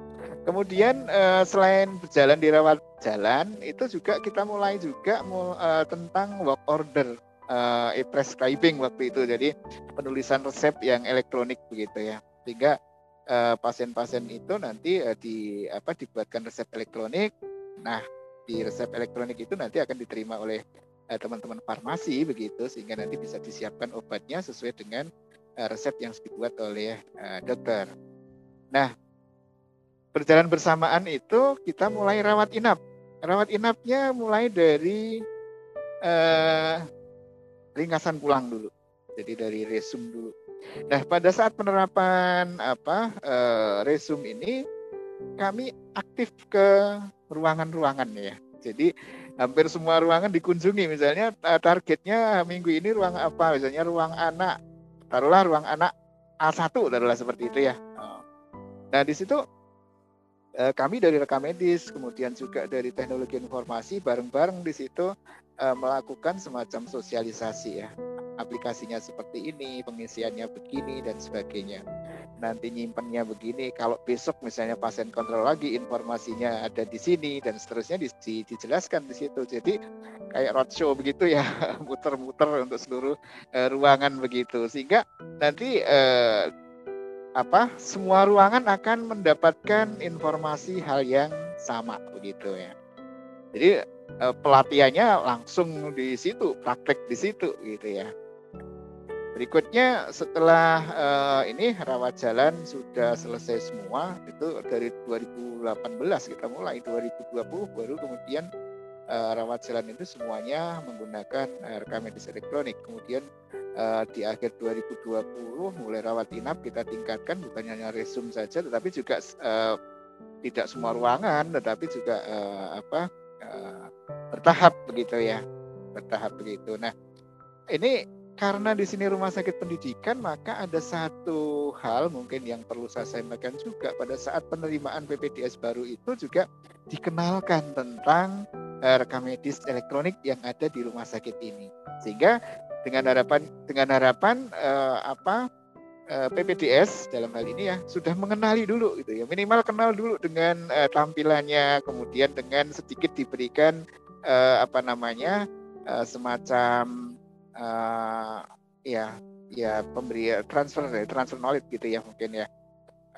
kemudian uh, selain berjalan di rawat jalan itu juga kita mulai juga uh, tentang work order uh, e-prescribing waktu itu. Jadi penulisan resep yang elektronik begitu ya. Sehingga pasien eh, pasien-pasien itu nanti uh, di apa dibuatkan resep elektronik. Nah, di resep elektronik itu nanti akan diterima oleh uh, teman-teman farmasi begitu sehingga nanti bisa disiapkan obatnya sesuai dengan uh, resep yang dibuat oleh uh, dokter. Nah, berjalan bersamaan itu kita mulai rawat inap. Rawat inapnya mulai dari uh, ringkasan pulang dulu. Jadi dari resum dulu. Nah, pada saat penerapan apa uh, resum ini kami aktif ke ruangan-ruangan ya. Jadi hampir semua ruangan dikunjungi. Misalnya eh, targetnya minggu ini ruang apa? Misalnya ruang anak. Taruhlah ruang anak A1 taruhlah seperti itu ya. Nah, di situ eh, kami dari rekam medis, kemudian juga dari teknologi informasi bareng-bareng di situ uh, melakukan semacam sosialisasi ya aplikasinya seperti ini, pengisiannya begini dan sebagainya. Nanti nyimpennya begini, kalau besok misalnya pasien kontrol lagi informasinya ada di sini dan seterusnya di, di, dijelaskan di situ. Jadi kayak roadshow begitu ya, muter-muter untuk seluruh uh, ruangan begitu. Sehingga nanti apa semua ruangan akan mendapatkan informasi hal yang sama begitu ya. Jadi uh, pelatihannya langsung di situ, praktek di situ gitu ya. Berikutnya setelah uh, ini rawat jalan sudah selesai semua itu dari 2018 kita mulai 2020 baru kemudian uh, rawat jalan itu semuanya menggunakan rekam medis elektronik. Kemudian uh, di akhir 2020 mulai rawat inap kita tingkatkan bukan hanya resum saja tetapi juga uh, tidak semua ruangan tetapi juga uh, apa uh, bertahap begitu ya bertahap begitu. Nah ini karena di sini rumah sakit pendidikan maka ada satu hal mungkin yang perlu saya sampaikan juga pada saat penerimaan PPDS baru itu juga dikenalkan tentang rekam medis elektronik yang ada di rumah sakit ini. Sehingga dengan harapan dengan harapan uh, apa uh, PPDS dalam hal ini ya sudah mengenali dulu gitu ya. Minimal kenal dulu dengan uh, tampilannya kemudian dengan sedikit diberikan uh, apa namanya uh, semacam uh, ya ya pemberi transfer transfer knowledge gitu ya mungkin ya.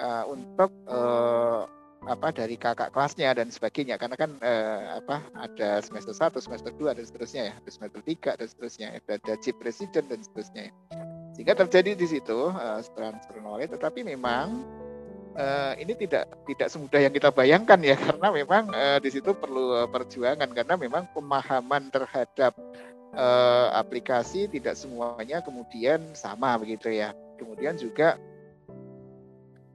Uh, untuk uh, apa dari kakak kelasnya dan sebagainya. Karena kan uh, apa ada semester 1, semester 2 dan seterusnya ya, ada semester 3 dan seterusnya, ada, ada chip presiden dan seterusnya. Sehingga terjadi di situ uh, transfer knowledge. Tetapi memang uh, ini tidak tidak semudah yang kita bayangkan ya. Karena memang uh, di situ perlu uh, perjuangan. Karena memang pemahaman terhadap uh, aplikasi tidak semuanya kemudian sama begitu ya. Kemudian juga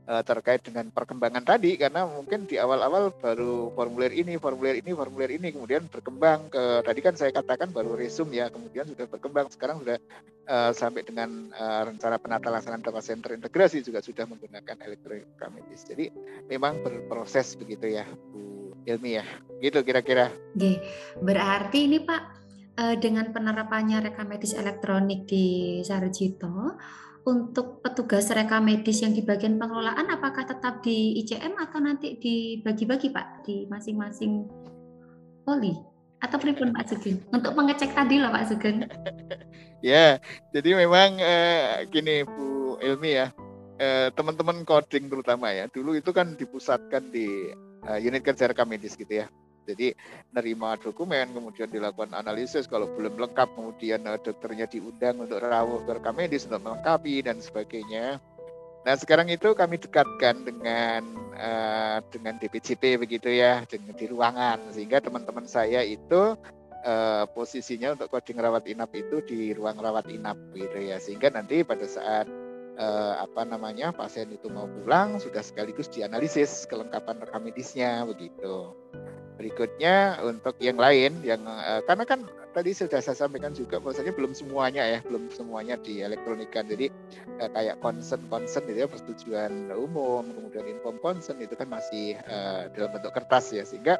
uh, terkait dengan perkembangan tadi karena mungkin di awal-awal baru formulir ini, formulir ini, formulir ini kemudian berkembang ke tadi kan saya katakan baru resume ya, kemudian sudah berkembang sekarang sudah uh, sampai dengan uh, rencana penata laksanaan data center integrasi juga sudah menggunakan elektronik medis. Jadi memang berproses begitu ya Bu Ilmi ya. Gitu kira-kira. Berarti ini Pak dengan penerapannya rekam medis elektronik di Sarjito untuk petugas reka medis yang di bagian pengelolaan apakah tetap di ICM atau nanti dibagi-bagi Pak di masing-masing poli atau pripun Pak Sugeng untuk mengecek tadi loh Pak Sugeng. ya, jadi memang eh, gini Bu Ilmi ya, eh, teman-teman coding terutama ya, dulu itu kan dipusatkan di eh, unit kerja reka medis gitu ya. Jadi nerima dokumen, kemudian dilakukan analisis, kalau belum lengkap kemudian uh, dokternya diundang untuk ke rekam medis untuk melengkapi dan sebagainya. Nah sekarang itu kami dekatkan dengan uh, dengan DPCP begitu ya, dengan di ruangan sehingga teman-teman saya itu uh, posisinya untuk coding rawat inap itu di ruang rawat inap gitu ya, sehingga nanti pada saat uh, apa namanya pasien itu mau pulang sudah sekaligus dianalisis kelengkapan rekam medisnya begitu. Berikutnya untuk yang lain yang uh, karena kan tadi sudah saya sampaikan juga bahwasanya belum semuanya ya, belum semuanya dielektronikan. Jadi uh, kayak concern concern itu ya persetujuan umum, kemudian inform concern itu kan masih uh, dalam bentuk kertas ya sehingga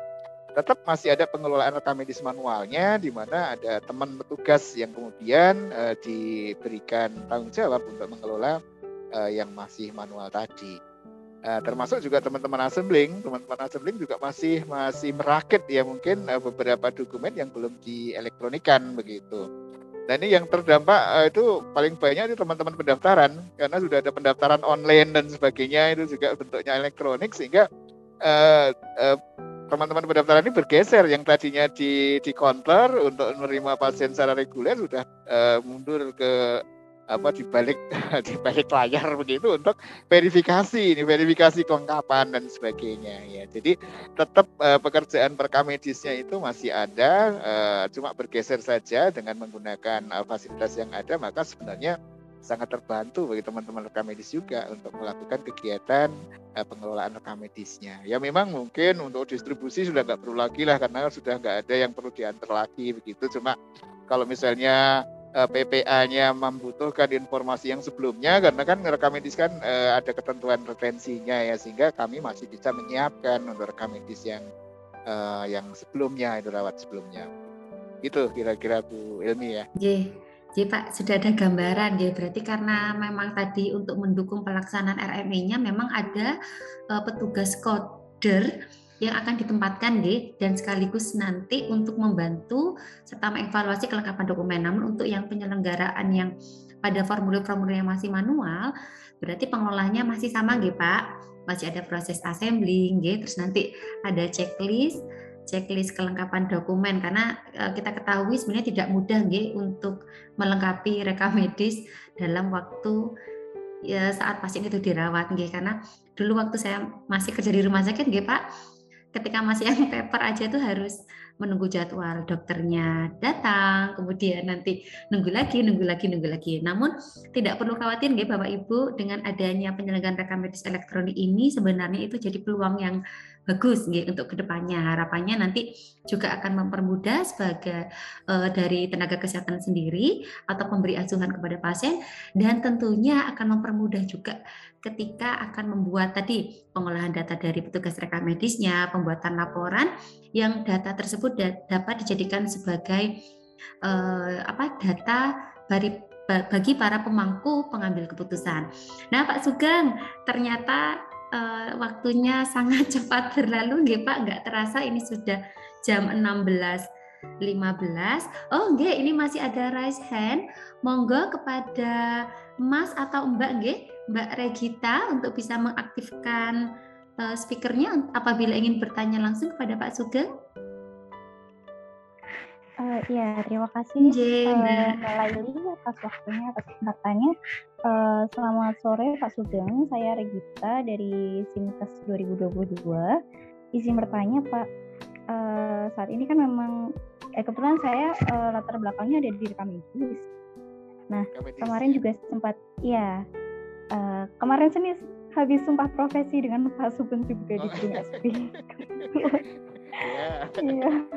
tetap masih ada pengelolaan rekam medis manualnya di mana ada teman petugas yang kemudian uh, diberikan tanggung jawab untuk mengelola uh, yang masih manual tadi. Uh, termasuk juga teman-teman assembling, teman-teman assembling juga masih masih merakit ya mungkin uh, beberapa dokumen yang belum dielektronikan begitu. Dan ini yang terdampak uh, itu paling banyak itu teman-teman pendaftaran. Karena sudah ada pendaftaran online dan sebagainya itu juga bentuknya elektronik sehingga uh, uh, teman-teman pendaftaran ini bergeser. Yang tadinya di di counter untuk menerima pasien secara reguler sudah uh, mundur ke apa di balik di balik layar begitu untuk verifikasi ini verifikasi kelengkapan dan sebagainya ya. Jadi tetap uh, pekerjaan perekam medisnya itu masih ada uh, cuma bergeser saja dengan menggunakan uh, fasilitas yang ada maka sebenarnya sangat terbantu bagi teman-teman rekam medis juga untuk melakukan kegiatan uh, pengelolaan rekam medisnya ya memang mungkin untuk distribusi sudah nggak perlu lagi lah karena sudah nggak ada yang perlu diantar lagi begitu. Cuma kalau misalnya eh, PPA-nya membutuhkan informasi yang sebelumnya karena kan rekam medis kan uh, ada ketentuan retensinya ya sehingga kami masih bisa menyiapkan untuk rekam medis yang uh, yang sebelumnya itu rawat sebelumnya. Itu kira-kira Bu Ilmi ya. J, J Pak sudah ada gambaran ya berarti karena memang tadi untuk mendukung pelaksanaan RME-nya memang ada uh, petugas koder yang akan ditempatkan di dan sekaligus nanti untuk membantu serta mengevaluasi kelengkapan dokumen. Namun untuk yang penyelenggaraan yang pada formulir-formulir yang masih manual, berarti pengelolanya masih sama nggih Pak. Masih ada proses assembling nggih, terus nanti ada checklist checklist kelengkapan dokumen karena e, kita ketahui sebenarnya tidak mudah nggih untuk melengkapi rekam medis dalam waktu ya saat pasien itu dirawat nggih karena dulu waktu saya masih kerja di rumah sakit nggih Pak ketika masih yang paper aja tuh harus menunggu jadwal dokternya datang, kemudian nanti nunggu lagi, nunggu lagi, nunggu lagi. Namun tidak perlu khawatir ya Bapak Ibu dengan adanya penyelenggaraan rekam medis elektronik ini sebenarnya itu jadi peluang yang bagus gitu untuk ke depannya harapannya nanti juga akan mempermudah sebagai uh, dari tenaga kesehatan sendiri atau pemberi asuhan kepada pasien dan tentunya akan mempermudah juga ketika akan membuat tadi pengolahan data dari petugas rekam medisnya, pembuatan laporan yang data tersebut dapat dijadikan sebagai uh, apa data bagi para pemangku pengambil keputusan. Nah, Pak Sugeng, ternyata uh, waktunya sangat cepat berlalu nggih Pak, nggak terasa ini sudah jam 16.15. Oh nggih, ini masih ada raise hand. Monggo kepada Mas atau Mbak nggih, Mbak Regita untuk bisa mengaktifkan uh, speakernya apabila ingin bertanya langsung kepada Pak Sugeng. Uh, ya, terima kasih uh, Mbak Laili atas waktunya, atas kesempatannya. Uh, selamat sore Pak Sugeng, saya Regita dari Simkes 2022. Izin bertanya Pak, uh, saat ini kan memang eh, kebetulan saya uh, latar belakangnya ada di rekam medis. Nah, kemarin juga sempat, ya uh, kemarin Senin habis sumpah profesi dengan Pak Sugeng juga di Gunung SP. Iya.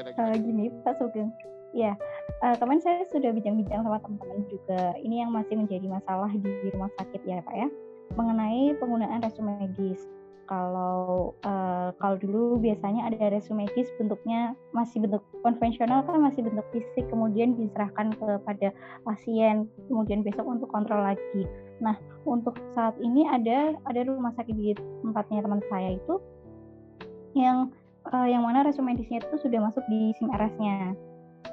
Iya. Uh, gini Pak Sugeng, ya uh, kemarin saya sudah bincang-bincang sama teman-teman juga. Ini yang masih menjadi masalah di rumah sakit ya Pak ya, mengenai penggunaan resume medis kalau uh, kalau dulu biasanya ada resume medis bentuknya masih bentuk konvensional kan masih bentuk fisik kemudian diserahkan kepada pasien kemudian besok untuk kontrol lagi. Nah untuk saat ini ada ada rumah sakit di tempatnya teman saya itu yang uh, yang mana resume medisnya itu sudah masuk di SIM RS-nya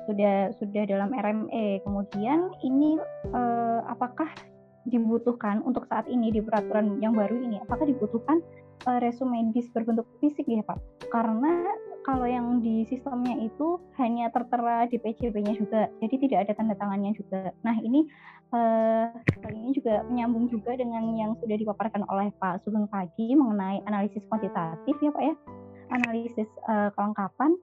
sudah sudah dalam RME kemudian ini uh, apakah dibutuhkan untuk saat ini di peraturan yang baru ini apakah dibutuhkan uh, resume medis berbentuk fisik ya Pak? Karena kalau yang di sistemnya itu hanya tertera di PCB-nya juga jadi tidak ada tanda tangannya juga. Nah ini uh, ini juga menyambung juga dengan yang sudah dipaparkan oleh Pak Sugeng pagi mengenai analisis kuantitatif ya Pak ya analisis uh, kelengkapan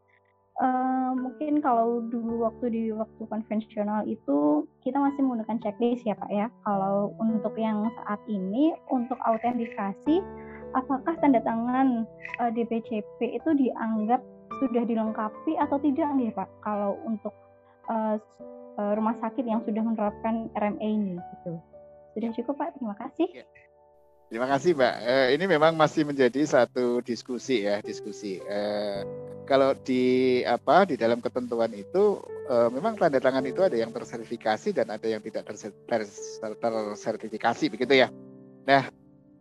Uh, mungkin kalau dulu waktu di waktu konvensional itu kita masih menggunakan checklist ya Pak ya. Kalau untuk yang saat ini untuk autentikasi apakah tanda tangan uh, eh, DPCP itu dianggap sudah dilengkapi atau tidak nih Pak kalau untuk uh, rumah sakit yang sudah menerapkan RMA ini gitu. Sudah cukup Pak, terima kasih. Ya. Terima kasih Mbak. Uh, ini memang masih menjadi satu diskusi ya, diskusi. Uh, kalau di apa di dalam ketentuan itu uh, memang tanda tangan itu ada yang tersertifikasi dan ada yang tidak tersertifikasi begitu ya. Nah,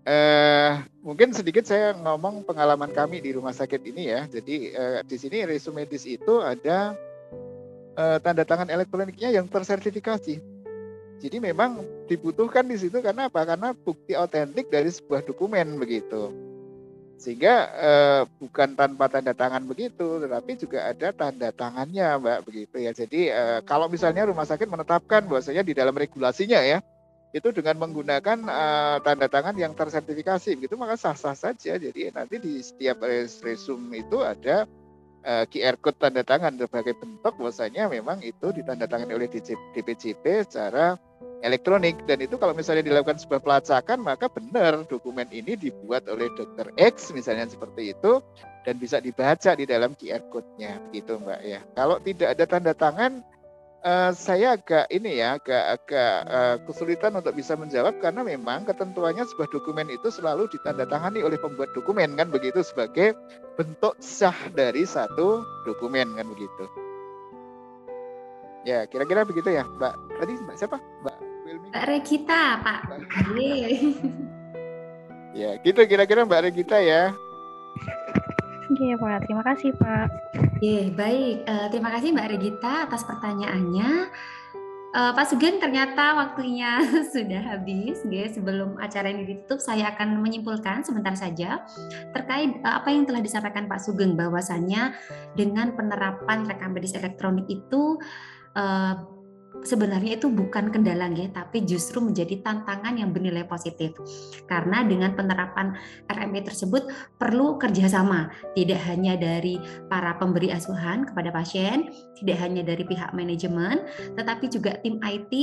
uh, mungkin sedikit saya ngomong pengalaman kami di rumah sakit ini ya. Jadi uh, di sini resume medis itu ada uh, tanda tangan elektroniknya yang tersertifikasi. Jadi memang dibutuhkan di situ karena apa? Karena bukti otentik dari sebuah dokumen begitu sehingga eh, bukan tanpa tanda tangan begitu, tetapi juga ada tanda tangannya, Mbak, begitu ya. Jadi eh, kalau misalnya rumah sakit menetapkan bahwasanya di dalam regulasinya ya, itu dengan menggunakan uh, tanda tangan yang tersertifikasi begitu maka sah-sah saja. Jadi nanti di setiap resume itu ada uh, QR code tanda tangan sebagai bentuk bahwasanya memang itu ditandatangani oleh DPCP secara elektronik dan itu kalau misalnya dilakukan sebuah pelacakan maka benar dokumen ini dibuat oleh dokter X misalnya seperti itu dan bisa dibaca di dalam QR code-nya begitu Mbak ya. Kalau tidak ada tanda tangan uh, saya agak ini ya agak agak uh, kesulitan untuk bisa menjawab karena memang ketentuannya sebuah dokumen itu selalu ditandatangani oleh pembuat dokumen kan begitu sebagai bentuk sah dari satu dokumen kan begitu. Ya, kira-kira begitu ya, Mbak. Tadi Mbak siapa? Mbak Mbak Regita, Pak. ya, gitu kira-kira Mbak Regita ya. Oke, Pak. Terima kasih, Pak. Oke, baik. Uh, terima kasih Mbak Regita atas pertanyaannya. Uh, Pak Sugeng, ternyata waktunya sudah habis. Ya. Sebelum acara ini ditutup, saya akan menyimpulkan sebentar saja terkait uh, apa yang telah disampaikan Pak Sugeng bahwasannya dengan penerapan rekam medis elektronik itu uh, sebenarnya itu bukan kendala ya, tapi justru menjadi tantangan yang bernilai positif. Karena dengan penerapan RME tersebut perlu kerjasama, tidak hanya dari para pemberi asuhan kepada pasien, tidak hanya dari pihak manajemen, tetapi juga tim IT,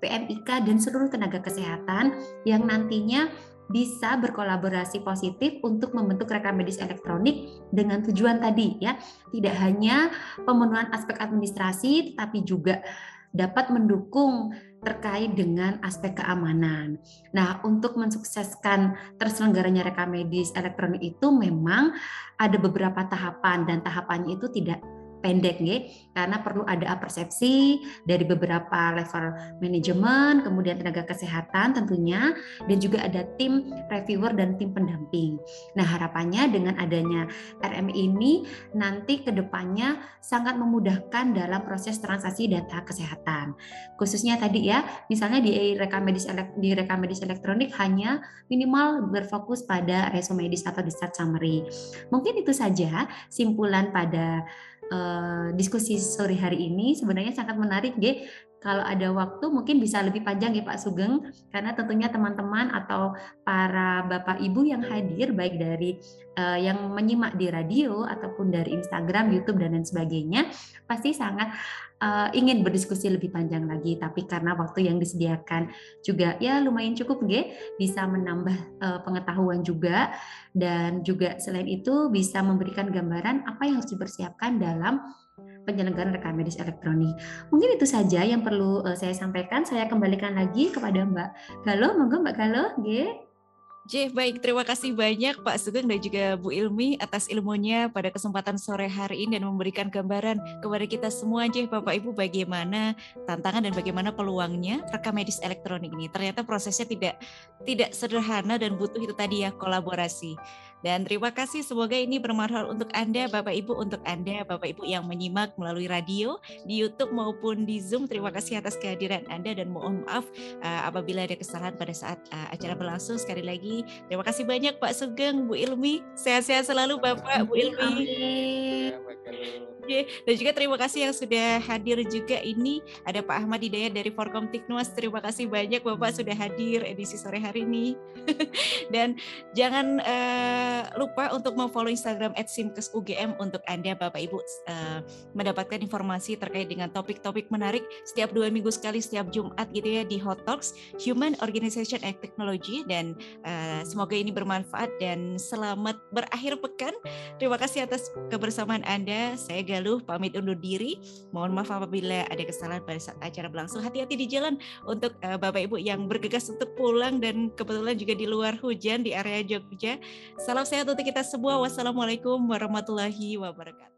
PMIK, dan seluruh tenaga kesehatan yang nantinya bisa berkolaborasi positif untuk membentuk rekam medis elektronik dengan tujuan tadi ya tidak hanya pemenuhan aspek administrasi tetapi juga dapat mendukung terkait dengan aspek keamanan. Nah, untuk mensukseskan terselenggaranya rekam medis elektronik itu memang ada beberapa tahapan dan tahapannya itu tidak pendek ya karena perlu ada persepsi dari beberapa level manajemen kemudian tenaga kesehatan tentunya dan juga ada tim reviewer dan tim pendamping. Nah harapannya dengan adanya RM ini nanti ke depannya sangat memudahkan dalam proses transaksi data kesehatan. Khususnya tadi ya misalnya di rekam medis di rekam medis elektronik hanya minimal berfokus pada resume medis atau discharge summary. Mungkin itu saja simpulan pada uh, diskusi sore hari ini sebenarnya sangat menarik, G. kalau ada waktu mungkin bisa lebih panjang ya Pak Sugeng karena tentunya teman-teman atau para Bapak Ibu yang hadir baik dari uh, yang menyimak di radio ataupun dari Instagram, YouTube dan lain sebagainya pasti sangat uh, ingin berdiskusi lebih panjang lagi. Tapi karena waktu yang disediakan juga ya lumayan cukup nggih bisa menambah uh, pengetahuan juga. Dan juga selain itu bisa memberikan gambaran apa yang harus dipersiapkan dalam penyelenggaraan rekam medis elektronik. Mungkin itu saja yang perlu uh, saya sampaikan. Saya kembalikan lagi kepada Mbak Galo. Monggo Mbak Galo, G. J, baik. Terima kasih banyak Pak Sugeng dan juga Bu Ilmi atas ilmunya pada kesempatan sore hari ini dan memberikan gambaran kepada kita semua, J, Bapak Ibu, bagaimana tantangan dan bagaimana peluangnya rekam medis elektronik ini. Ternyata prosesnya tidak tidak sederhana dan butuh itu tadi ya kolaborasi. Dan terima kasih semoga ini bermanfaat untuk Anda Bapak Ibu, untuk Anda Bapak Ibu yang menyimak melalui radio, di YouTube maupun di Zoom. Terima kasih atas kehadiran Anda dan mohon maaf uh, apabila ada kesalahan pada saat uh, acara berlangsung. Sekali lagi terima kasih banyak Pak Sugeng, Bu Ilmi. Sehat-sehat selalu Bapak, Bu Ilmi. Amin. Oke, dan juga terima kasih yang sudah hadir juga ini ada Pak Ahmad Hidayat dari Forkom Tiknuas. Terima kasih banyak Bapak sudah hadir edisi sore hari ini. dan jangan uh, lupa untuk memfollow Instagram @simkesugm untuk Anda Bapak Ibu uh, mendapatkan informasi terkait dengan topik-topik menarik setiap dua minggu sekali setiap Jumat gitu ya di Hot Talks Human Organization and Technology dan uh, semoga ini bermanfaat dan selamat berakhir pekan. Terima kasih atas kebersamaan Anda. Saya Galuh pamit undur diri. Mohon maaf apabila ada kesalahan pada saat acara berlangsung. Hati-hati di jalan untuk uh, Bapak Ibu yang bergegas untuk pulang dan kebetulan juga di luar hujan di area Jogja. Salam sehat untuk kita semua. Wassalamualaikum warahmatullahi wabarakatuh.